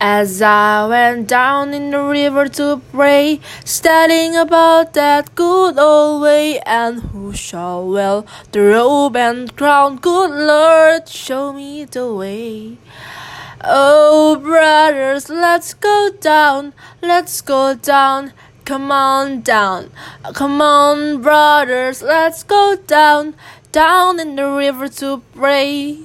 As I went down in the river to pray, studying about that good old way, and who shall wear the robe and crown? Good Lord, show me the way. Oh, brothers, let's go down, let's go down, come on down. Come on, brothers, let's go down, down in the river to pray.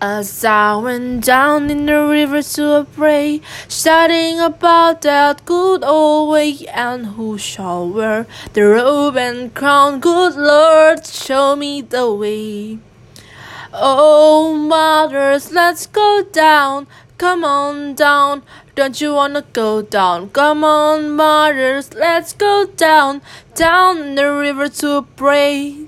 As I went down in the river to pray, studying about that good old way, and who shall wear the robe and crown? Good Lord, show me the way. Oh, mothers, let's go down. Come on down. Don't you wanna go down? Come on, mothers, let's go down. Down in the river to pray.